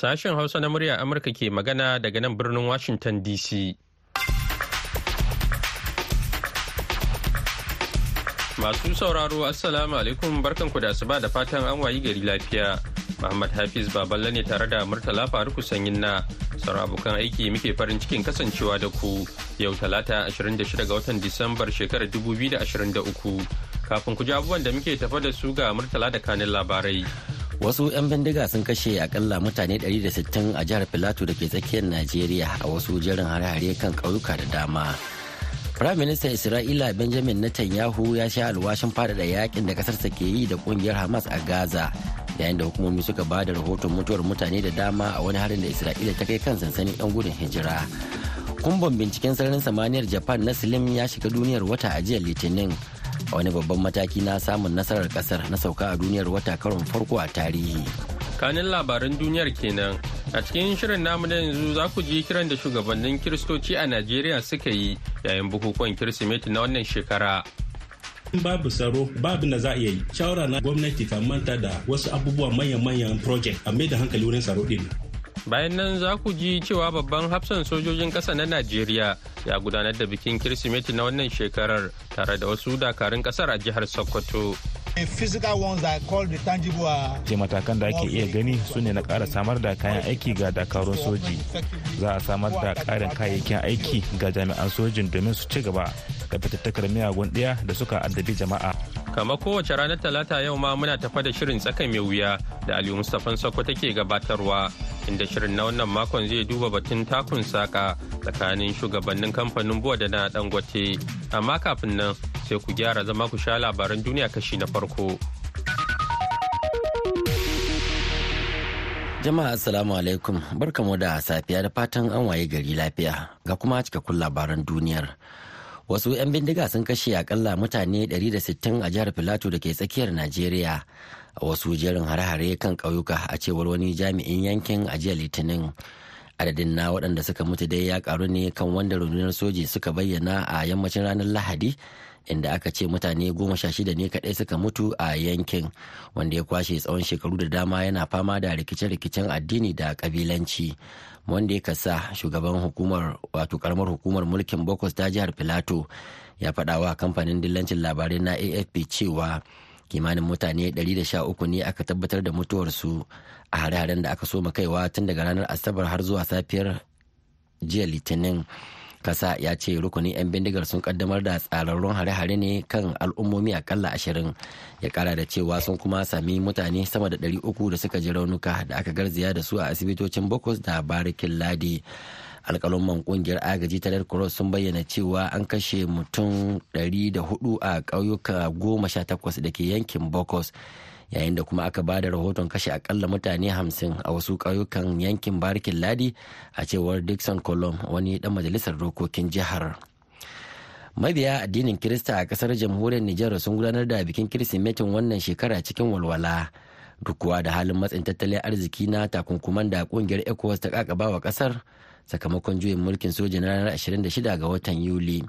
Sashen Hausa na murya Amurka ke magana daga nan birnin Washington DC. Masu sauraro Assalamu alaikum barkanku da asuba da fatan an wayi gari lafiya. Muhammad Hafiz Baballe ne tare da Murtala Faruku Sanyin na sauran abokan aiki muke farin cikin kasancewa da ku yau talata 26 ga watan Disambar shekarar 2023. Kafin ku ji abubuwan da muke tafa da su ga Murtala da kanin labarai. Wasu 'yan bindiga sun kashe akalla mutane 160 a jihar filato da ke tsakiyar najeriya a wasu jerin hare-hare kan ƙauyuka da dama Firaministan Isra'ila Benjamin Netanyahu ya sha alwashin faɗaɗa yaƙin da ƙasarsa ke yi da ƙungiyar Hamas a Gaza yayin da hukumomi suka ba da rahoton mutuwar mutane da dama a wani harin da Isra'ila ta kai kan sansanin 'yan gudun hijira. Kumban binciken sararin samaniyar Japan na Slim ya shiga duniyar wata a jiya Litinin. A wani babban mataki na samun nasarar ƙasar na sauka a duniyar wata karon farko a tarihi. kanin labaran duniyar kenan. A cikin shirin namu na yanzu za ku ji kiran da shugabannin kiristoci a najeriya suka yi yayin bukukuwan kirsimeti na wannan shekara. Babu tsaro babu na za a yi. Shawara na gwamnati ka manta da wasu abubuwa manyan-manyan project a mai da hankali wurin tsaro din bayan nan za ku ji cewa babban hafsan sojojin ƙasa na najeriya ya gudanar da bikin kirsimeti na wannan shekarar tare da wasu dakarun ƙasar a jihar sokoto. Ce matakan da ake iya gani su ne na ƙara samar da kayan aiki ga dakarun soji. Za a samar da ƙarin kayayyakin aiki ga jami'an sojin domin su ci gaba da fitattakar miyagun ɗaya da suka addabi jama'a. Kamar kowace ranar talata yau ma muna tafa da shirin tsaka mai wuya da aliyu mustapha sako take gabatarwa inda shirin na wannan makon zai duba batun takun saka tsakanin shugabannin kamfanin buwa da na dangote. Amma kafin nan sai ku gyara zama ku sha labaran duniya kashi na farko. Jama'a assalamu alaikum. Barkamu da safiya da fatan an waye gari lafiya. Ga kuma cikakkun labaran duniyar. Wasu 'yan bindiga sun kashe akalla mutane 160 a jihar filato da ke tsakiyar najeriya a wasu jerin hare-hare kan ƙauyuka a cewar wani jami'in yankin a jiya litinin. Adadin na waɗanda suka mutu dai ya karu ne kan wanda rundunar soji suka bayyana a yammacin ranar lahadi inda aka ce mutane goma sha shida ne kaɗai suka mutu a yankin wanda ya kwashe tsawon shekaru da dama yana fama da rikice-rikicen addini da kabilanci wanda ya kasa shugaban hukumar wato karamar hukumar mulkin bokos ta jihar filato ya faɗa wa kamfanin dillancin labarai na afp cewa kimanin mutane 113 ne aka tabbatar da mutuwarsu a hare-haren da aka soma kaiwa tun daga ranar asabar har zuwa safiyar jiya litinin. Kasa ya ce rukunin 'yan bindigar sun kaddamar da tsararrun hare-hare ne kan al'ummomi akalla ashirin. Ya kara da cewa sun kuma sami mutane sama da 300 da suka ji raunuka da aka garzaya da su a asibitocin bokos da barikin ladi. Alkalumman ƙungiyar agaji ta red cross sun bayyana cewa an kashe mutum 104 a ƙauyuka 18 da ke yankin bokos. Yayin da kuma aka ba da rahoton kashe akalla mutane hamsin a wasu ƙauyukan yankin barikin ladi a cewar dixon colom wani dan majalisar dokokin jihar. Mabiya addinin kirista a ƙasar jamhuriyar nijar sun gudanar da bikin kirsimetin wannan shekara cikin walwala. Duk kuwa da halin matsin tattalin arziki na takunkuman da ƙungiyar ecowas ta kakaba wa ƙasar sakamakon juyin mulkin soja na ranar 26 ga watan yuli.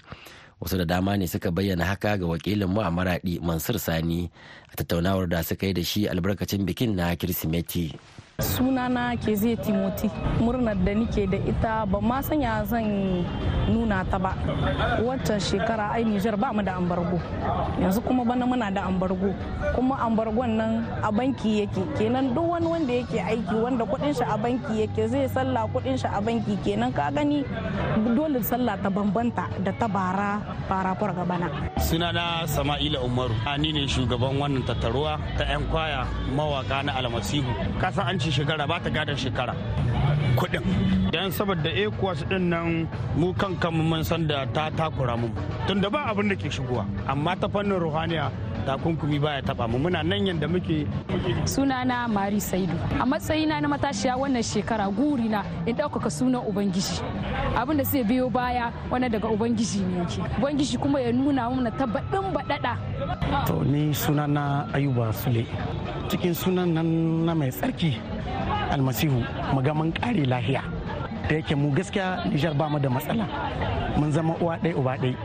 Wasu da dama ne suka bayyana haka ga wakilin mu a maradi mansur sani a tattaunawar da suka yi da shi albarkacin bikin na kirsimeti. Sunana ke zai timoti murnar da nike da ita ba ma sanya zan nuna ta ba. Waccan shekara ai nijar ba mu da ambargo. Yanzu kuma bana muna da ambargo. Kuma ambargon nan a banki yake. Kenan duk wani wanda yake aiki wanda kuɗin shi a banki yake zai sallah kuɗin shi a banki. Kenan ka gani dole sallah ta bambanta da ta bara bara farga bana sunana sama'ila umaru. Ni ne shugaban wannan tattaruwa ta 'yan ƙwaya mawaka na almasihu. Kasan an ci shekara ba ta gadon shekara. Kudin dan saboda ecowas ɗin nan mu kan kanmu mun san da ta takura mu. Tun da ba abin da ke shigowa. Amma ta fannin ruhaniya takunkumi baya taba mu. Muna nan yanda muke. Sunana mari saidu. A matsayina na matashiya wannan shekara guri na in ɗaukaka sunan ubangiji. Abin da zai biyo baya wani daga ubangiji ne yake. Ubangiji kuma ya nuna mana tabbaɗin baɗaɗa. To ni sunana ayuba sule. Cikin sunan nan na mai tsarki almasihu magaman kare lahiya. Da yake mu gaskiya nijar ba mu da matsala. Mun zama uwa ɗaya uba ɗaya.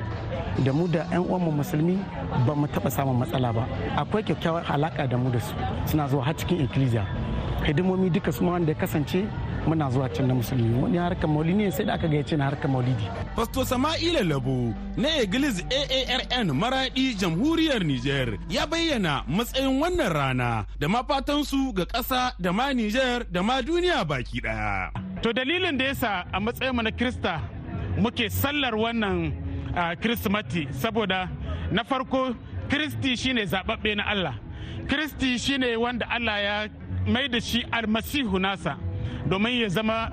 Da mu da 'yan uwanmu musulmi ba mu taɓa samun matsala ba. Akwai kyakkyawar alaƙa da mu da su. Suna zuwa har cikin ikkilisiya hidimomi duka su wanda ya kasance muna zuwa can na musulmi wani harkar maulidi ne sai da aka gayyace na harkar maulidi. Pasto Sama'ila Labo na Egliz AARN Maradi Jamhuriyar Nijar ya bayyana matsayin wannan rana da mafatansu ga ƙasa da ma Nijar da ma duniya baki ɗaya. To dalilin da yasa a matsayin na Krista muke sallar wannan Kirsimati saboda na farko Kristi shine zababbe na Allah. Kristi shine wanda Allah ya mai da shi almasihu nasa domin ya zama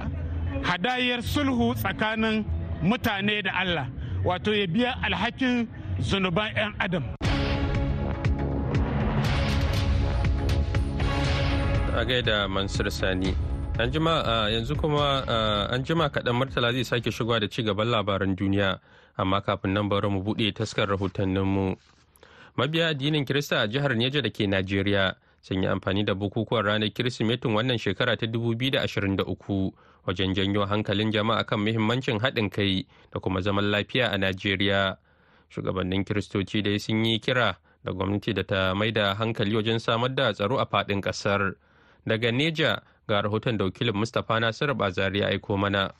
hadayar sulhu tsakanin mutane da Allah wato ya biya alhakin zunuban 'yan adam. A gaida Mansur Sani. An jima yanzu kuma an jima kaɗan Murtala zai sake shigowa da ci gaban labaran duniya amma kafin nan bari mu buɗe taskar rahotanninmu. Mabiya addinin Kirista a jihar Neja da ke Najeriya sun yi amfani da bukukuwan ranar Kirsimetin wannan shekara ta 2023 wajen janyo hankalin jama'a kan muhimmancin haɗin kai da kuma zaman lafiya a Najeriya. Shugabannin Kiristoci dai sun yi kira da gwamnati da ta mai da hankali wajen samar da tsaro a faɗin ƙasar. Daga Neja ga rahoton da wakilin Mustapha Nasiru Bazari ya aiko mana.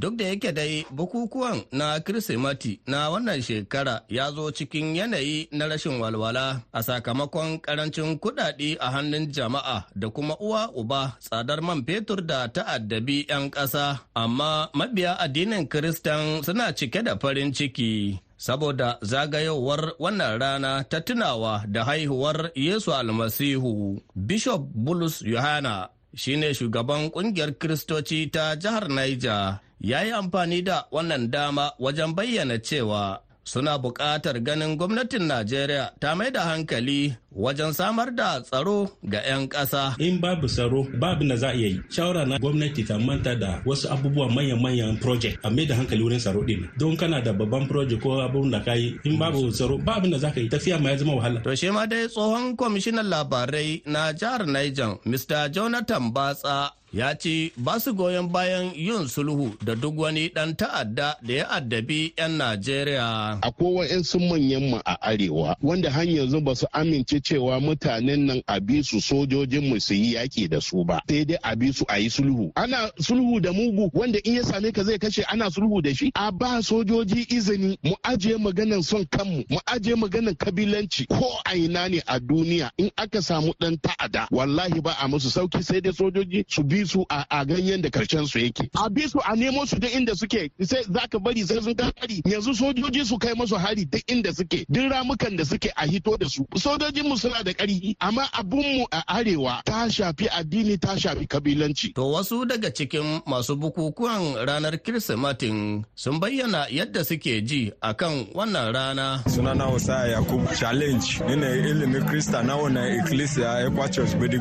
Duk da yake dai bukukuwan na Kirsimati na wannan shekara ya zo cikin yanayi na rashin walwala a sakamakon ƙarancin kuɗaɗe a hannun jama'a da kuma uwa uba tsadar man fetur da ta'addabi 'yan ƙasa, amma mabiya addinin Kiristan suna cike da farin ciki. Saboda zagayowar wannan rana ta tunawa da haihuwar Yesu almasihu, Bishop Bulus Yohana shine shugaban ƙungiyar Kiristoci ta jihar Niger. Ya yi amfani da wannan dama wajen bayyana cewa suna buƙatar ganin gwamnatin Najeriya ta mai da hankali wajen samar da tsaro ga 'yan ƙasa. In babu tsaro babu na za a yi. Shawara na gwamnati ta manta da wasu abubuwa manyan-manyan project a mai da hankali wurin tsaro ɗin. Don kana da babban project ko abun da ka yi in babu tsaro babu na za ka yi tafiya ma ya zama wahala. To shi ma dai tsohon kwamishinan labarai na jihar Niger Mr. Jonathan Batsa ya ce ba su goyon bayan yin sulhu da duk wani dan ta'adda da ya addabi 'yan Najeriya. Akwai wa'yansu manyan mu a arewa wanda har yanzu ba su amince cewa mutanen nan a su sojojin mu su yi yaki da su ba sai dai a su a yi sulhu. Ana sulhu da mugu wanda in ya same ka zai kashe ana sulhu da shi. A ba sojoji izini mu ajiye maganan son kanmu mu ajiye maganan kabilanci ko a ina ne a duniya in aka samu dan ta'adda wallahi ba a musu sauƙi sai dai sojoji su bi su a ganyen da ƙarshen su yake. A bi su a nemo su duk inda suke. Sai zaka bari sai sun hari. Yanzu sojoji su kai musu hari duk inda suke. Duk ramukan da suke a hito da su. Sojojin mu suna da ƙarfi amma abun mu a arewa ta shafi addini ta shafi kabilanci. To wasu daga cikin masu bukukuwan ranar kirsimatin sun bayyana yadda suke ji akan wannan rana. Sunana wasa yakub challenge ni ne ilimin krista na wannan ecclesia ekwa church gbidi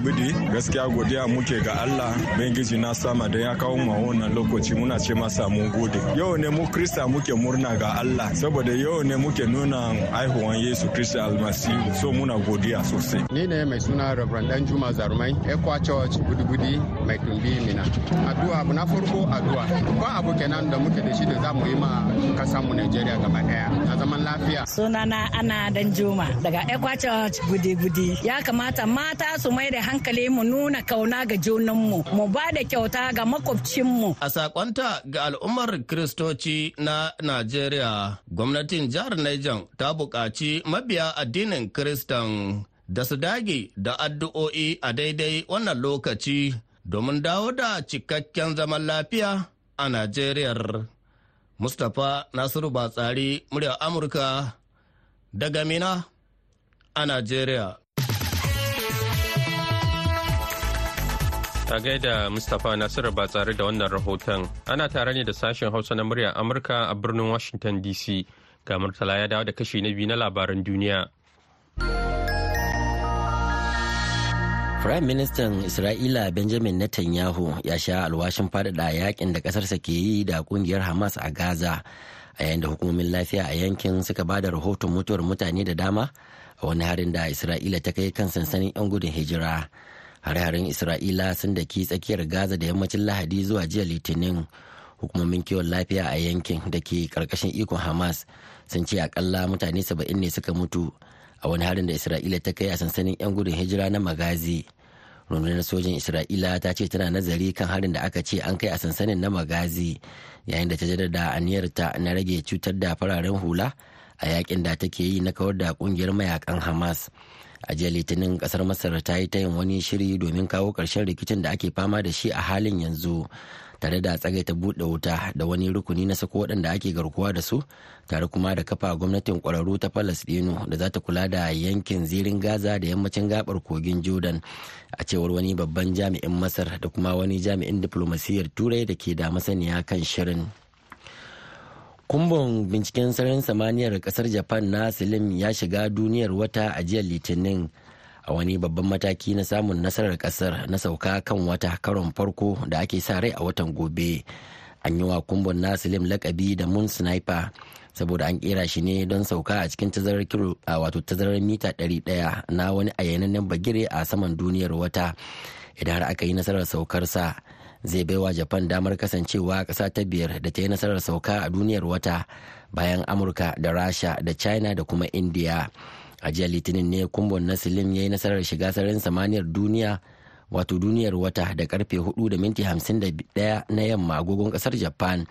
gaskiya godiya muke ga allah. Ubangiji na sama da ya kawo mu wannan lokaci muna ce masa mun gode. Yau ne mu Krista muke murna ga Allah saboda yau ne muke nuna haihuwan Yesu Kristi almasihu so muna godiya sosai. Ni ne mai suna Reverend Dan Juma Zarumai, Ekwa Church Gudugudi mai tumbi mina. Addu'a abu na farko addu'a. Ko abu kenan da muke da shi da za mu yi ma kasan mu Najeriya gaba ɗaya. Na zaman lafiya. Sunana Ana Dan Juma daga Ekwa Church Gudi-gudi. Ya kamata mata su mai da hankali mu nuna ƙauna ga junanmu. Mu ba da kyauta ga makwabcinmu. A sakonta ga al'ummar Kiristoci na Najeriya, gwamnatin jihar Niger ta buƙaci mabiya addinin Kiristan da su dage da addu'o'i a daidai wannan lokaci domin dawo da cikakken zaman lafiya a Najeriya. Mustapha Nasiru Batsari, muryar Amurka, daga Mina a Najeriya. A gaida Mustapha Nasiru ba tsare da wannan rahoton. Ana tare ne da sashen Hausa na muryar Amurka a birnin Washington DC. Ga Murtala ya dawo da kashi na biyu na labaran duniya. Firayim Ministan Isra'ila Benjamin Netanyahu ya sha alwashin faɗaɗa yaƙin da ƙasarsa ke yi da ƙungiyar Hamas a Gaza a yayin da hukumomin lafiya a yankin suka ba da rahoton mutuwar mutane da dama a wani harin da Isra'ila ta kai kan sansanin 'yan gudun hijira. Hare-haren isra'ila sun daki tsakiyar gaza da yammacin lahadi zuwa jiya litinin. Hukumomin kiwon lafiya a yankin da ke ƙarƙashin ikon hamas sun ce akalla mutane saba'in ne suka mutu a wani harin da isra'ila ta kai a sansanin 'yan gudun hijira na magazi. Rundunar sojin isra'ila ta ce tana nazari kan harin da aka ce an kai a sansanin na magazi yayin da ta jaddada aniyarta na rage cutar da fararen hula a yaƙin da take yi na kawar da ƙungiyar mayaƙan hamas. A jiya litinin ƙasar masar ta yi ta yin wani shiri domin kawo ƙarshen rikicin da ake fama da shi a halin yanzu tare da tsagaita buɗe wuta da wani rukuni na sako waɗanda ake garkuwa da su tare kuma da kafa gwamnatin ƙwararru ta palestino da za ta kula da yankin zirin gaza da yammacin gabar kogin jordan. A cewar wani babban jami'in masar da kuma wani jami'in diplomasiyyar turai da ke da masaniya kan shirin. Kumbon binciken sararin samaniyar ƙasar japan na silim ya shiga duniyar wata a jiya litinin a wani babban mataki na samun nasarar ƙasar na sauka kan wata karon farko da ake sa rai a watan gobe. An yi wa kumbon na silim lakabi da moon sniper saboda an kera shi ne don sauka a cikin tazarar wato tazarar mita 100 na wani ayyanannen bagire a saman duniyar wata. Idan har aka yi nasarar saukarsa zai baiwa japan damar kasancewa ƙasa ta biyar da ta yi nasarar sauka a duniyar wata bayan amurka da rasha da china da kuma india. A jiya litinin ne kumbon na silim ya yi nasarar shiga sararin samaniyar duniya wato duniyar wata da ƙarfe 4 da minti 51 na yamma agogon ƙasar japan.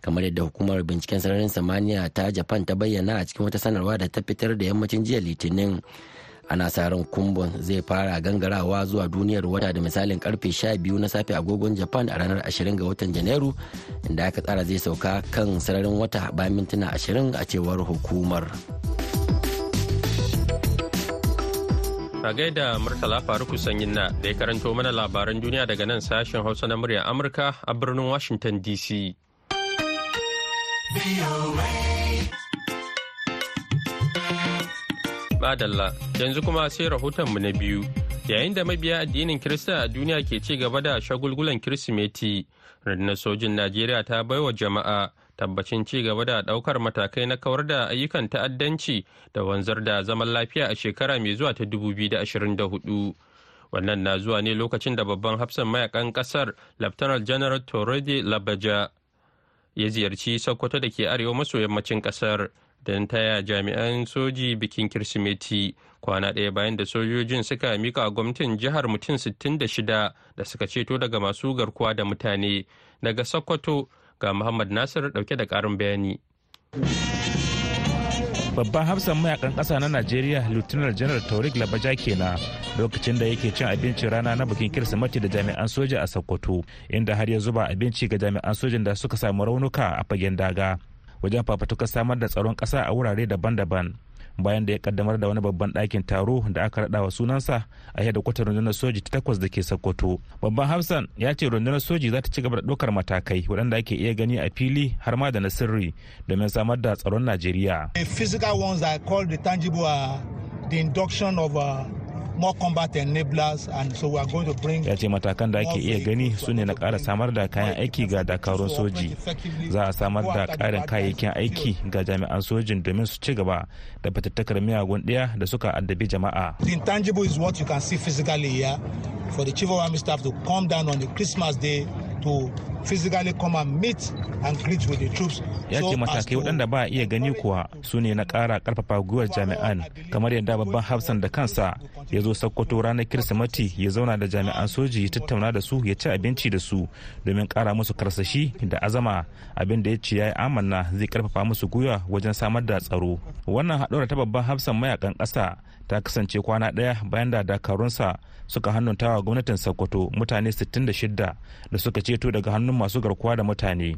Kamar yadda hukumar binciken sararin samaniya ta japan ta bayyana a cikin wata sanarwa da ta fitar da yammacin jiya litinin. Ana sa ran kumbon zai fara gangarawa zuwa duniyar wata da misalin ƙarfe 12 na safe agogon japan a ranar 20 ga watan janairu inda aka tsara zai sauka kan sararin wata bayan mintuna 20 a cewar hukumar. A gaida murtala faruku sanyin na da ya karanto mana labaran duniya daga nan sashen hausa na muryar amurka a birnin washington dc Madalla yanzu kuma sai rahotonmu na biyu yayin da mabiya addinin Kirista a duniya ke ci gaba da shagulgulan Kirsimeti rundunar sojin Najeriya ta baiwa jama'a tabbacin ci gaba da ɗaukar matakai na kawar da ayyukan ta'addanci da wanzar da zaman lafiya a shekara mai zuwa ta 2024. Wannan na zuwa ne lokacin da babban hafsan mayaƙan ƙasar Lieutenant General Torede Labaja ya ziyarci Sokoto da ke arewa maso yammacin ƙasar. Don taya jami'an soji bikin kirsimeti. Kwana ɗaya bayan da sojojin suka mika gwamnatin jihar mutum 66 da suka ceto daga masu garkuwa da mutane. Daga sokoto ga muhammad nasir ɗauke da ƙarin bayani. Babban hafsan mayaƙan ƙasa na najeriya lieutenant general taurik labaja kenan lokacin da yake cin abincin rana na bikin kirsimeti da jami'an soja a sokoto inda har ya zuba abinci ga jami'an sojin da suka samu raunuka a fagen daga. Wajen fafatukar samar da tsaron ƙasa a wurare daban-daban. Bayan da ya kaddamar da wani babban ɗakin taro da aka raɗa wa sunansa a yadda kwatar rundunar soji ta takwas da ke sokoto. Babban hafsan ya ce rundunar soji za ta ci gaba da ɗaukar matakai waɗanda ake iya gani a fili har ma da na sirri domin samar da tsaron najeriya. The physical ones that I call the tangible are the induction of uh, more combat enablers and so we are going to bring ya ce matakan da ake iya gani su ne na ƙara samar da kayan aiki ga dakarun soji. za a samar da ƙarin kayayyakin aiki ga jami'an sojin domin su ci gaba da fatattakar miyagun ɗaya da suka addabi jama'a. The intangible is what you can see physically here. For the chief of army staff to come down on the christmas day to physically come and meet and greet with the troops. Ya ce matakai waɗanda ba a iya gani kuwa su ne na ƙara ƙarfafa gwiwar jami'an kamar yadda babban hafsan da kansa ya zo Sokoto ranar Kirsimeti ya zauna da jami'an soji ya tattauna da su ya ci abinci da su domin ƙara musu karsashi da azama abin da ya ce ya yi amanna zai ƙarfafa musu gwiwa wajen samar da tsaro. Wannan haɗuwar ta babban hafsan mayaƙan ƙasa ta kasance kwana ɗaya bayan da dakarunsa suka hannuntawa gwamnatin sokoto mutane 66 da suka ceto daga hannun masu garkuwa da mutane.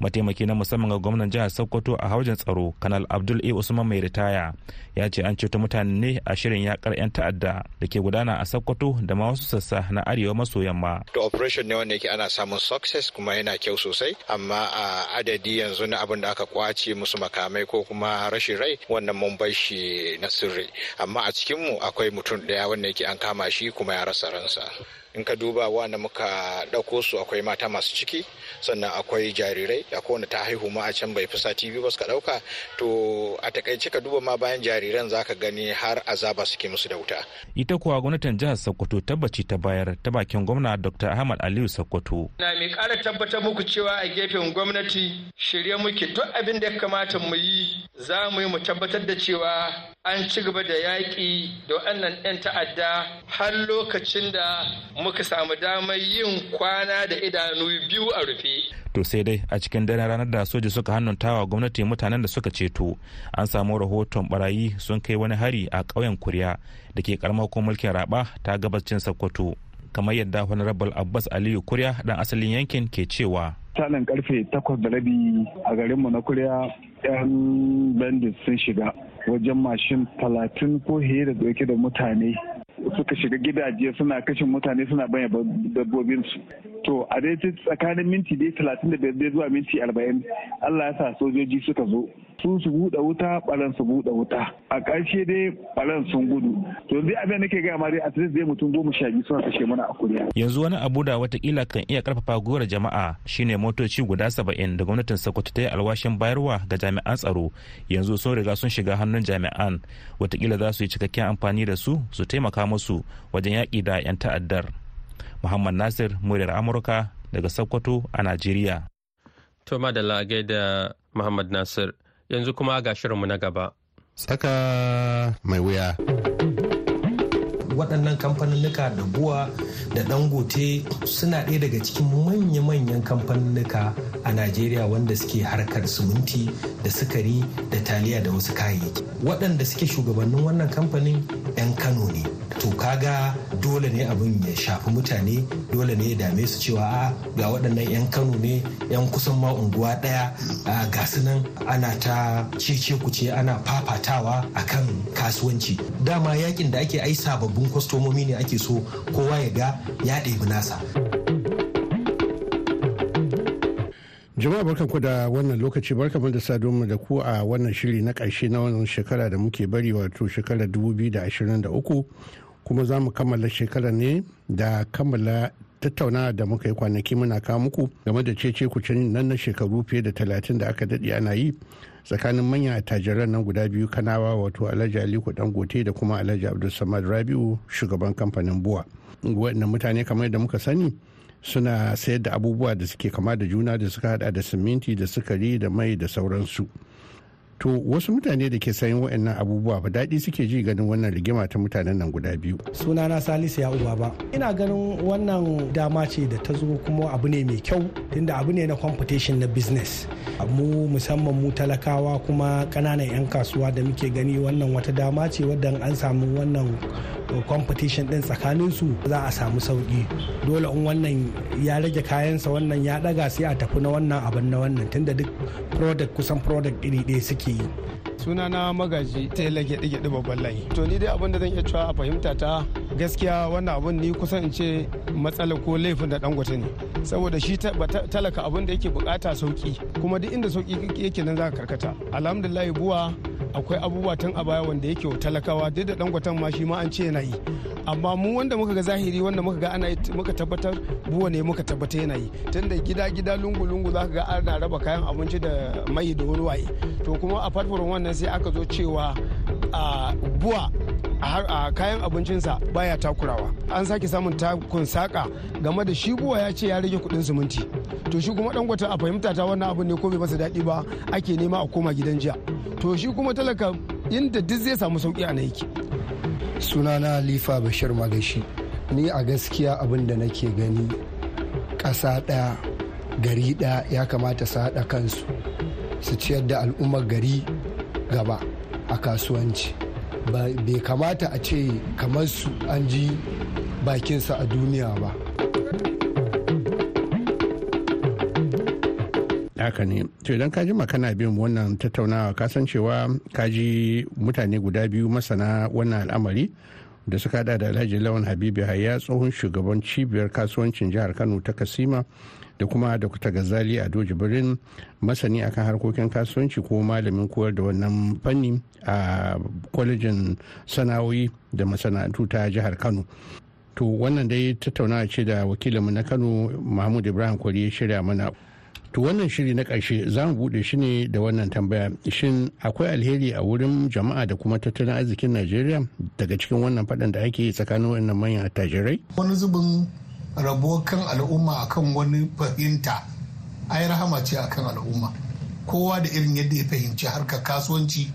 Mataimaki na musamman ga gwamnan jihar sokoto a haujin tsaro kanal abdul a. Usman mai ritaya ya ce an ceto mutane ne a shirin yakar 'yan ta'adda da ke gudana a sokoto da ma wasu sassa na arewa maso yamma. To operation ne wanda yake ana samun success kuma yana kyau sosai amma a adadi yanzu na abin da aka ƙwace musu makamai ko kuma rashin rai wannan mun bai shi na sirri. Amma a cikinmu akwai mutum ɗaya wanda yake an kama shi kuma ya rasa ransa. In ka duba wanda muka ɗauko su akwai mata masu ciki sannan akwai jarirai. Akwai wanda ta haihu ma a can bai fi sati biyu ba suka ɗauka. To a taƙaice ka duba ma bayan jariran zaka gani har azaba suke musu da wuta. Ita kuwa gwamnatin jihar sokoto tabbaci ta bayar ta bakin gwamna dr ahmad aliyu sokoto. Na mai ƙara tabbatar muku cewa a gefen gwamnati shirye muke. Duk abin da ya kamata mu yi za mu yi mu tabbatar da cewa an ci gaba da yaƙi da waɗannan 'yan ta'adda har lokacin da muka samu damar yin kwana da idanu biyu a rufe. to sai dai a cikin daren ranar da soja suka hannuntawa gwamnati mutanen da suka ceto an samu rahoton barayi sun kai wani hari a ƙauyen kuriya da ke karamar mulkin raba ta gabacin sokoto kamar yadda honorable abbas aliyu kuriya dan asalin yankin ke cewa misalin ƙarfe takwas da rabi a garinmu na kuriya yan bandit sun shiga. Wajen mashin talatin ko fiye da ɗauke da mutane. Suka shiga gidaje suna kashin mutane suna banya dabbobinsu. To a dai tsakanin minti dai talatin da biyar zuwa minti arba'in allah ya sa sojoji suka zo. Su su buɗe wuta ɓaran su buɗe wuta. A ƙarshe dai ɓaran sun gudu. To zai abin nake gaya ma dai a dai mutum goma sha biyu suna kashe mana a kuriya. Yanzu wani abu da wataƙila kan iya ƙarfafa gwiwar jama'a shine motoci guda saba'in da gwamnatin sokoto ta yi alwashin bayarwa ga jami'an tsaro. Yanzu sun riga sun shiga hannun jami'an wataƙila za su yi cikakken amfani da su su taimaka musu wajen yaƙi da 'yan ta'addar. Muhammad nasir muryar amurka daga sokoto a najeriya. To madalla da muhammad nasir. Yanzu kuma ga shirinmu na gaba. Tsaka mai wuya. Waɗannan kamfaninnika da buwa da dangote suna ɗaya daga cikin manya-manyan kamfaninnika a najeriya wanda suke harkar siminti da sukari da taliya da wasu kayayyaki. Waɗanda suke shugabannin wannan kamfanin 'yan kano ne. To kaga dole ne abin ya shafi mutane dole ne ya dame su cewa a ga waɗannan 'yan kano ne 'yan kusan ma unguwa ɗaya ga su nan ana ta cece kuce ana fafatawa akan kasuwanci. Dama yaƙin da ake ai sababbin kwastomomi ne ake so kowa ya ga ya ɗebi nasa. jama'a barkanku da wannan lokaci barkanmu da saduwa da ku a wannan shiri na ƙarshe na wannan shekara da muke bari wato shekarar 2023 kuma za mu kammala shekara ne da kammala tattauna da muka yi kwanaki muna kawo muku game da cece kucin nan na shekaru fiye da talatin da aka daɗe ana yi tsakanin manyan attajiran nan guda biyu kanawa wato alhaji aliko dangote da kuma alhaji abdulsamad rabiu shugaban kamfanin buwa waɗannan mutane kamar yadda muka sani suna sayar da abubuwa da suke kama da juna da suka hada da siminti da sukari da mai da sauransu. To wasu mutane da ke sayan waɗannan abubuwa ba daɗi suke ji ganin wannan rigima ta mutanen nan guda biyu. Sunana salisu ya uba ba. Ina ganin wannan dama ce da ta zo kuma abu ne mai kyau tunda abu ne na competition na business. Mu musamman mu talakawa kuma ƙananan 'yan kasuwa da muke gani wannan wata dama ce wadda an samu wannan competition din tsakanin su za a samu sauƙi dole in wannan ya rage kayansa wannan ya daga sai a tafi na wannan abin na wannan tunda duk product kusan product iri ɗaya suke yi. Sunana magaji ta yi lage ɗige babban layi. To ni dai abin da zan iya cewa a fahimta ta gaskiya wannan abun ni kusan in ce matsala ko laifin da dangote ne. Saboda shi talaka abin da yake buƙata sauƙi kuma duk inda sauƙi yake nan za ka karkata. Alhamdulillah buwa akwai abubuwa tun a baya wanda yake talakawa duk da dangoten ma shi ma an ce yana yi. Amma mu wanda muka ga zahiri wanda muka ga ana muka tabbatar buwa ne muka tabbata yana yi. Tunda gida gida lungu lungu za ka ga ana raba kayan abinci da mai da wani to kuma a farfarin wannan sai aka zo cewa a buwa a kayan abincinsa baya takurawa. An sake samun takun saka game da shi buwa ya ce ya rage kuɗin siminti. To shi kuma dangote a fahimta ta wannan abu ne ko bai masa daɗi ba ake nema a koma gidan jiya. To shi kuma talaka inda duk zai samu sauƙi a yake. Sunana lifa bashir magashi. Ni a gaskiya abin da nake gani ƙasa ɗaya gari ɗaya ya kamata su haɗa kansu su ciyar da al'ummar gari gaba a kasuwanci. Bai kamata a ce kamar su an ji bakinsa a duniya ba. Haka ne. To idan ka ji makana bin wannan tattaunawa kasancewa ka ji mutane guda biyu masana wannan al'amari da suka hada da alhaji lawan habibu hayya tsohon shugaban cibiyar kasuwancin jihar kano ta kasima da kuma kuta gazali a doji birnin masani akan harkokin kasuwanci ko malamin koyar da wannan fanni a kwalejin sana'o'i da masana'antu ta jihar kano. To wannan dai tattaunawa ce da wakilinmu na kano mahmud ibrahim kwari ya shirya mana. To wannan shiri na ƙarshe za mu buɗe shi ne da wannan tambaya. Shin akwai alheri a wurin jama'a da kuma tattalin arzikin najeriya? Daga cikin wannan faɗan da ake tsakanin wannan manyan attajirai? Wani zubin rabuwar kan al'umma akan wani fahimta ai rahama ce akan al'umma. Kowa da irin yadda ya fahimci harkar kasuwanci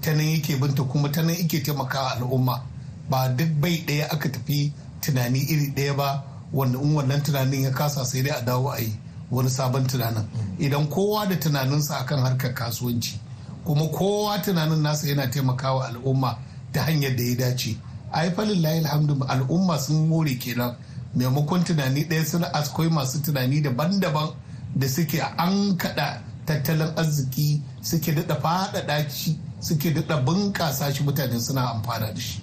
ta nan yake binta kuma ta nan yake taimakawa al'umma. Ba duk bai ɗaya aka tafi tunani iri ɗaya ba wanda in wannan tunanin ya kasa sai dai a dawo a yi. Wani sabon tunanin. Idan kowa da tunaninsa akan harkar kasuwanci kuma kowa tunanin nasa yana taimakawa al'umma ta hanyar da ya dace. A yi falin layi alhamdu al'umma sun more kenan. Maimakon tunani ɗaya suna akwai masu tunani daban-daban da suke an kaɗa tattalin arziki suke daɗa faɗaɗa shi suke daɗa bunƙasa shi mutane suna amfana da shi.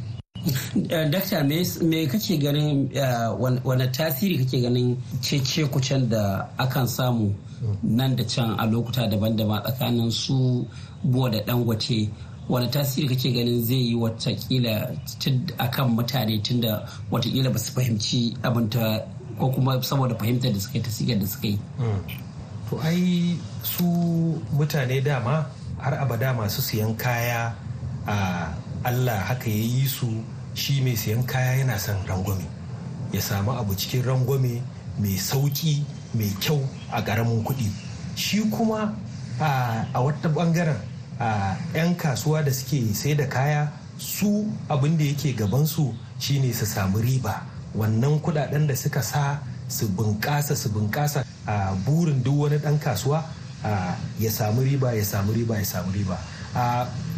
Dakta me kake ganin wani tasiri kake ganin cece kucen da akan samu nan da can a lokuta daban-daban tsakanin su buwa da dangote? Wani tasiri kake ganin zai yi wataƙila akan mutane tunda wataƙila ba su fahimci abinta ko kuma saboda fahimtar da suka yi tasigar da suka yi? To ai su mutane dama har abada masu siyan kaya a allah haka ya yi su shi mai siyan kaya yana son rangwame. Ya samu abu cikin rangwame mai sauƙi mai kyau a ƙaramin kuɗi. Shi kuma a wata ɓangaren 'yan kasuwa da suke sai da kaya su abin da yake gabansu shine su samu riba. Wannan kuɗaɗen da suka sa su bunƙasa su bunƙasa a burin duk wani ɗan kasuwa ya samu riba ya samu riba ya samu riba.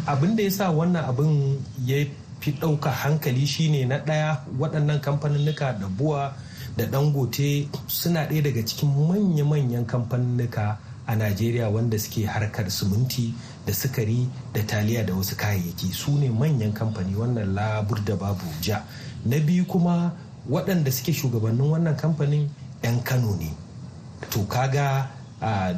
Abin da ya sa wannan abin ya fi ɗauka hankali shine na ɗaya waɗannan kamfaninnika da buwa da dangote suna ɗaya daga cikin manya-manyan kamfaninnika a najeriya wanda suke harkar siminti da sukari da taliya da wasu kayayyaki. Su ne manyan kamfani wannan labur da babu ja. Na biyu kuma waɗanda suke shugabannin wannan kamfanin 'yan kano ne. To kaga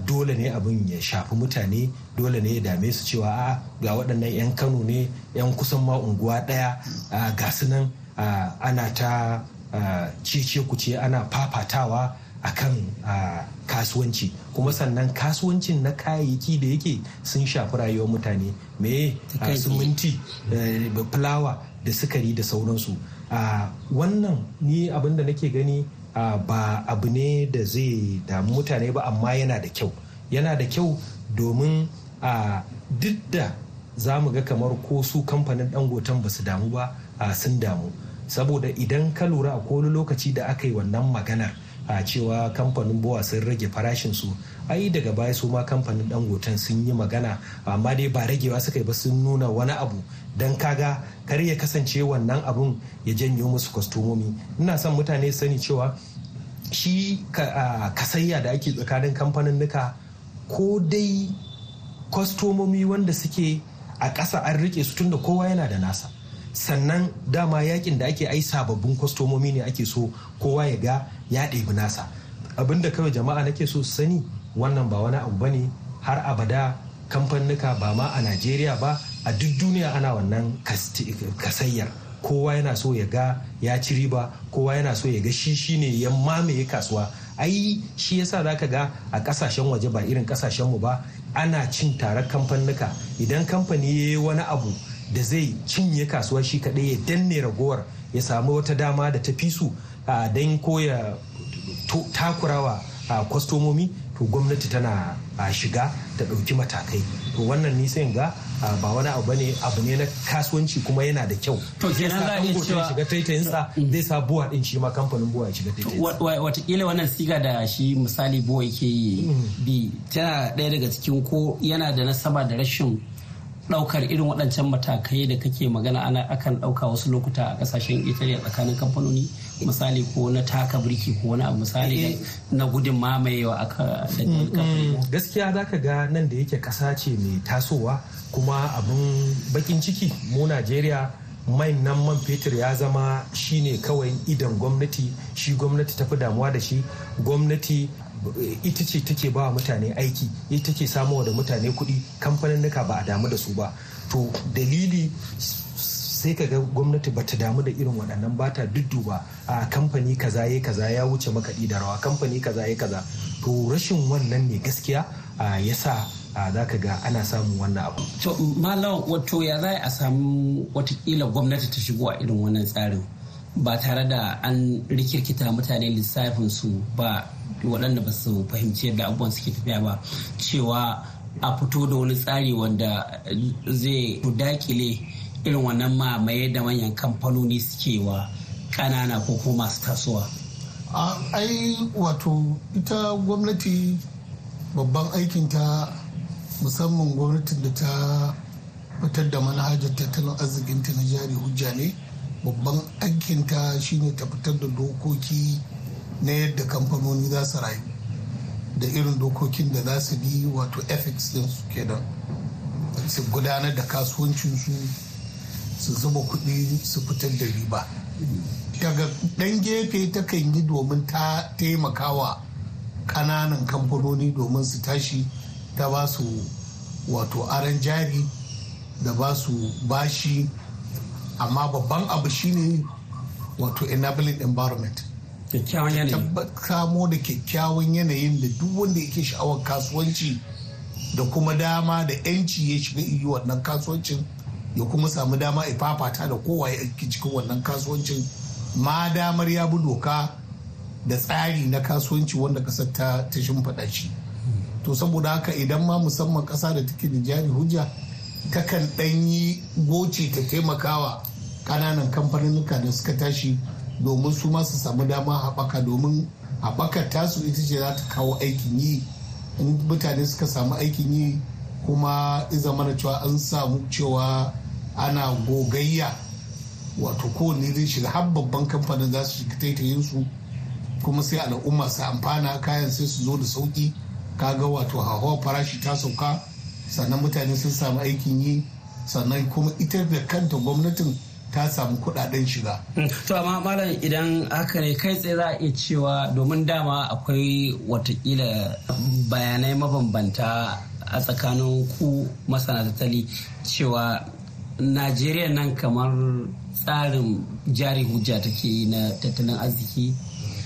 dole ne abin ya shafi mutane dole ne ya dame su cewa a ga waɗannan 'yan kano ne 'yan kusan ma unguwa ɗaya ga su nan ana ta cece kuce ana fafatawa a kan kasuwanci. Kuma sannan kasuwancin na kayayyaki da yake sun shafi rayuwar mutane me siminti fulawa da sukari da sauransu. Wannan ni abin da nake gani ba abu ne da zai damu mutane ba amma yana da kyau. Yana da kyau domin duk da za mu ga kamar ko su kamfanin dangoton ba su damu ba sun damu. Saboda idan ka lura a wani lokaci da aka yi wannan maganar a cewa kamfanin bowa sun rage farashin su ai daga baya su ma kamfanin dangoton sun yi magana amma dai ba ragewa suka yi ba sun nuna wani abu don kaga kar ya kasance wannan abun ya janyo musu kwastomomi. Ina son mutane sani cewa shi kasayya da ake tsakanin kamfanin nuka ko dai kwastomomi wanda suke a ƙasa an riƙe su tunda kowa yana da nasa. Sannan dama yaƙin da ake ai sababbin kwastomomi ne ake so kowa ya ga ya ɗebi nasa. Abinda kawai jama'a nake so su sani wannan ba wani abu ba ne har abada kamfanuka ba ma a najeriya ba a duk duniya ana wannan kasayyar. Kowa yana so ya ga ya ci riba kowa yana so ya ga shi shine ya mamaye kasuwa. Ai shi yasa zaka ga a ƙasashen waje ba irin ƙasashen mu ba ana cin tarar kamfanuka. Idan kamfani ya yi wani abu da zai cinye kasuwa shi kaɗai ya danne ragowar ya samu wata dama da ta fi su don ko ya takurawa kwastomomi to gwamnati tana shiga ta ɗauki matakai. To wannan nisan ga ba wani abu ba ne abu ne na kasuwanci kuma yana da kyau. To kenan za a iya cewa shiga taitayinsa zai sa buwa din shi ma kamfanin buwa ya shiga taitayinsa. Watakila wannan siga da shi misali buwa yake yi bi tana ɗaya daga cikin ko yana da nasaba da rashin ɗaukar irin waɗancan matakai da kake magana ana akan ɗauka wasu lokuta a ƙasashen italiya tsakanin kamfanoni misali ko na taka birki ko wani abu misali na gudun mamayewa aka gaskiya za ka ga nan da yake ƙasa ce mai tasowa kuma abin bakin ciki mu najeriya mai nan man fetur ya zama shine kawai idan gwamnati shi gwamnati tafi damuwa da shi. Gwamnati ita ce take ba mutane aiki ita take samuwa da mutane kuɗi kamfanin ba a damu da su ba. To dalili sai ka ga gwamnati ba ta damu da irin waɗannan ba ta dudduba a kamfani kaza ya kaza ya wuce makaɗi da rawa kamfani kaza ya kaza. To rashin wannan ne gaskiya ya sa za ka ga ana samun wannan abu. to malam wato ya za a samu wataƙila gwamnati ta shigo a irin wannan tsarin ba tare da an rikirkita mutane lissafin su ba waɗanda ba su fahimci yadda abubuwan suke tafiya ba cewa a fito da wani tsari wanda zai daƙile irin wannan mamaye da manyan kamfanoni suke wa kanana ko kuma masu tasowa ai wato ita gwamnati babban aikinta musamman gwamnatin da ta fitar da manhajar tattalin arzikinta na jari hujja ne. Babban aikinta shine ta fitar da dokoki na yadda kamfanoni za su rayu da irin dokokin da za su bi wato ethics din su ke da su gudanar da kasuwancinsu su zuba kuɗi su fitar da riba. Daga ɗan gefe takan yi domin ta taimakawa ƙananan kamfanoni domin su tashi ta ba su wato aran jari da ba su bashi. Amma babban abu shine wato enabling environment. Kyakkyawan yanayi. Kamo da kyakkyawan yanayin da duk wanda yake sha'awar kasuwanci da kuma dama da 'yanci ya shiga iyi wannan kasuwancin ya kuma samu dama ya fafata da kowa ya cikin wannan kasuwancin. Ma damar ya bi doka da tsari na kasuwanci wanda ƙasar ta ta shimfiɗa shi. To saboda haka idan ma musamman ƙasa da take da jari hujja takan ɗanyi goce ta taimakawa ƙananan kamfaninnika da suka tashi domin su ma su samu dama haɓaka domin haɓakar tasu ita ce za ta kawo aikin yi. In mutane suka samu aikin yi kuma iza mana cewa an samu cewa ana gogayya wato kowanne zai shiga har babban kamfanin za su shiga taitayin su kuma sai al'umma su amfana kayan sai su zo da sauƙi kaga wato hawa farashi ta sauka sannan mutane sun samu aikin yi sannan kuma ita da kanta gwamnatin ta samu kuɗaɗen shiga. To amma malam idan haka ne kai tsaye za a iya cewa domin dama akwai wataƙila bayanai mabambanta a tsakanin ku masana tattali cewa Najeriya nan kamar tsarin jari hujja take yi na tattalin arziki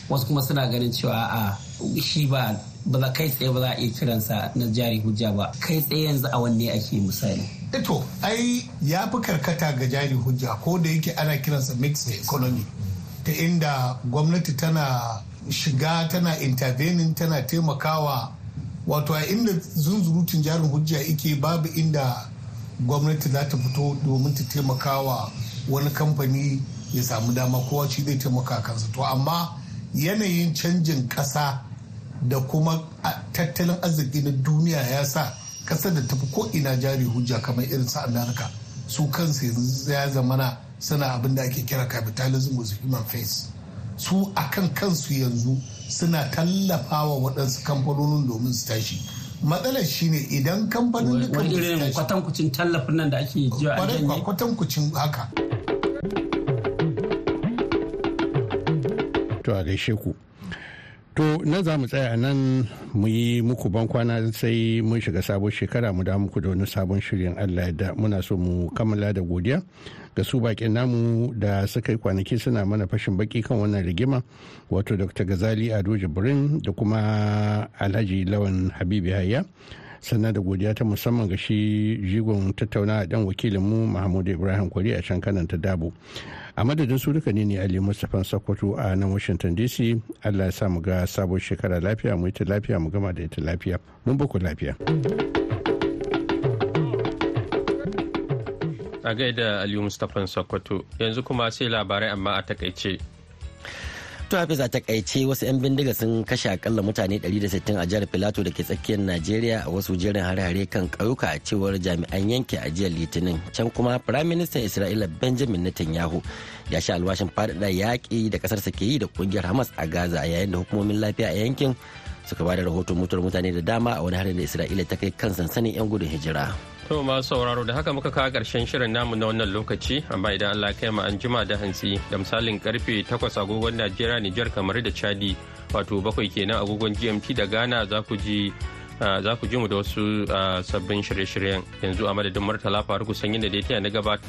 wasu kuma suna ganin cewa a shi ba ba za kai tsaye ba za a iya kiransa na jari hujja ba. Kai tsaye yanzu a wanne ake misali? Eto, ai ya fi karkata ga jari hujja ko da yake ana kiransa mixed economy ta inda gwamnati tana shiga tana intervening tana taimakawa. Wato a inda zunzurutun jarin hujja ike babu inda gwamnati za ta fito domin ta taimakawa wani kamfani ya samu dama kowa shi zai taimaka kansa. To amma yanayin canjin ƙasa da kuma tattalin arziki na duniya ya sa ƙasar da tafi ko ina jari hujja kamar irin su amerika su kansu yanzu ya zamana suna abin da ake kira capitalism with human face. Su akan kansu yanzu suna tallafawa waɗansu kamfanonin domin su tashi. Matsalar shine idan kamfanin wani irin kwatankucin tallafin nan da ake jiwa a janye kwatankucin haka. To a gaishe ku. To na za mu tsaya nan mu yi muku ban kwana sai mun shiga sabon shekara mu da muku da wani sabon shirin Allah da muna so mu kammala da godiya ga su bakin namu da suka yi kwanaki suna mana fashin baki kan wannan rigima wato Dr. Gazali Ado Jibrin da kuma Alhaji Lawan Habibu Hayya. sannan da godiya ta musamman ga shi jigon tattauna dan wakilinmu Mahmud Ibrahim Kwari a can kanan ta Dabo. A madadin su duka ne ne ali mustapha sokoto a nan washington dc allah ya sa mu ga sabon shekara lafiya mu ita lafiya mu gama da ita lafiya. Mun baku lafiya. A gaida aliyu mustapha sokoto. Yanzu kuma sai labarai amma a taƙaice. To Hafiz a taƙaice wasu 'yan bindiga sun kashe akalla mutane 160 a jihar Filato da ke tsakiyar Najeriya a wasu jerin hare-hare kan ƙauyuka a cewar jami'an yanki a jiya Litinin. Can kuma Firaministan Isra'ila Benjamin Netanyahu ya sha alwashin faɗaɗa yaƙi da ƙasarsa ke yi da ƙungiyar Hamas a Gaza yayin da hukumomin lafiya a yankin suka ba da rahoton mutuwar mutane da dama a wani harin da Isra'ila ta kai kan sansanin 'yan gudun hijira. To masu sauraro da haka muka kawo ƙarshen shirin namu na wannan lokaci amma idan Allah kai mu an jima da hantsi da misalin ƙarfe 8 agogon Najeriya Nijar kamar da Chadi wato bakwai kenan agogon GMT da Ghana za ku ji za ku ji mu da wasu sabbin shirye-shiryen. Yanzu a madadin Murtala Faruku sanyin da ya na gabata